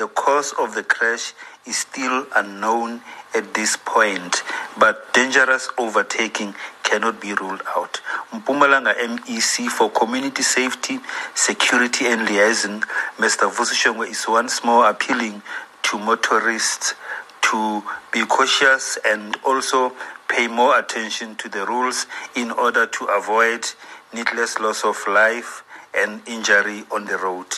The cause of the crash is still unknown at this point, but dangerous overtaking cannot be ruled out. Mpumalanga MEC for Community Safety, Security and Liaison, Mr. Vusi Shongwe is once more appealing to motorists to be cautious and also pay more attention to the rules in order to avoid needless loss of life and injury on the road.